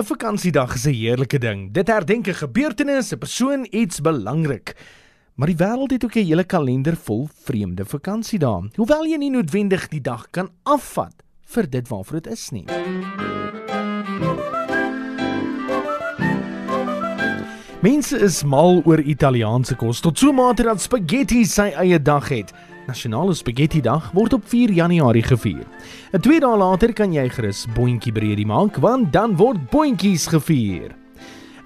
'n Vakansiedag is 'n heerlike ding. Dit herdenk 'n gebeurtenis, 'n persoon, iets belangrik. Maar die wêreld het ook 'n hele kalender vol vreemde vakansiedae. Hoewel jy nie noodwendig die dag kan afvat vir dit waarvoor dit is nie. Mense is mal oor Italiaanse kos tot so mate dat spaghetti sy eie dag het. Nasionale Spaghetti Dag word op 4 Januarie gevier. 'n Twee dae later kan jy gerus boontjie breedie maak want dan word boontjies gevier.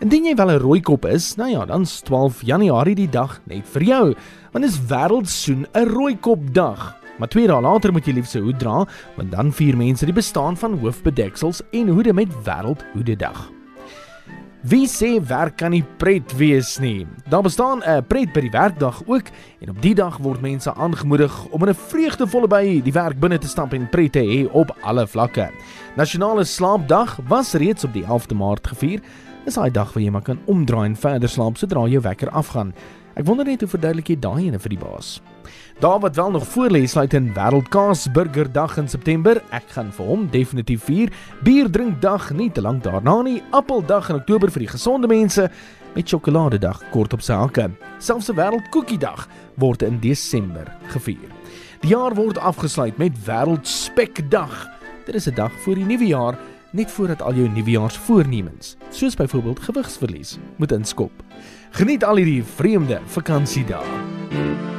Indien jy wel 'n rooi kop is, nou ja, dan's 12 Januarie die dag net vir jou, want is wêreldsoen 'n rooi kop dag. Maar twee dae later moet jy liefse hoed dra, want dan vier mense die bestaan van hoofbedeksels en hoede met wêreldhoededag. Wie sê werk kan nie pret wees nie? Daar bestaan 'n pret by die werkdag ook en op die dag word mense aangemoedig om in 'n vreugdevolle by die werk binne te stap en pret te hê op alle vlakke. Nasionale slaapdag was reeds op die 11de Maart gevier. Dis daai dag waar jy maar kan omdraai en verder slaap sodra jou wekker afgaan. Ek wonder net hoe verduidelik jy daai ene vir die baas. Daar wat wel nog voor lê, sluit in Wêreldkaasburgerdag in September. Ek gaan vir hom definitief vier. Bierdrinkdag nie te lank daarna nie. Appeldag in Oktober vir die gesonde mense met sjokoladedag kort op sy hakke. Selfs 'n Wêreldkoekiedag word in Desember gevier. Die jaar word afgesluit met Wêreldspekdag. Dit is 'n dag voor die nuwe jaar net voordat al jou nuwejaarsvoornemens, soos byvoorbeeld gewigsverlies, moet inskop. Geniet al hierdie vreemde vakansiedae.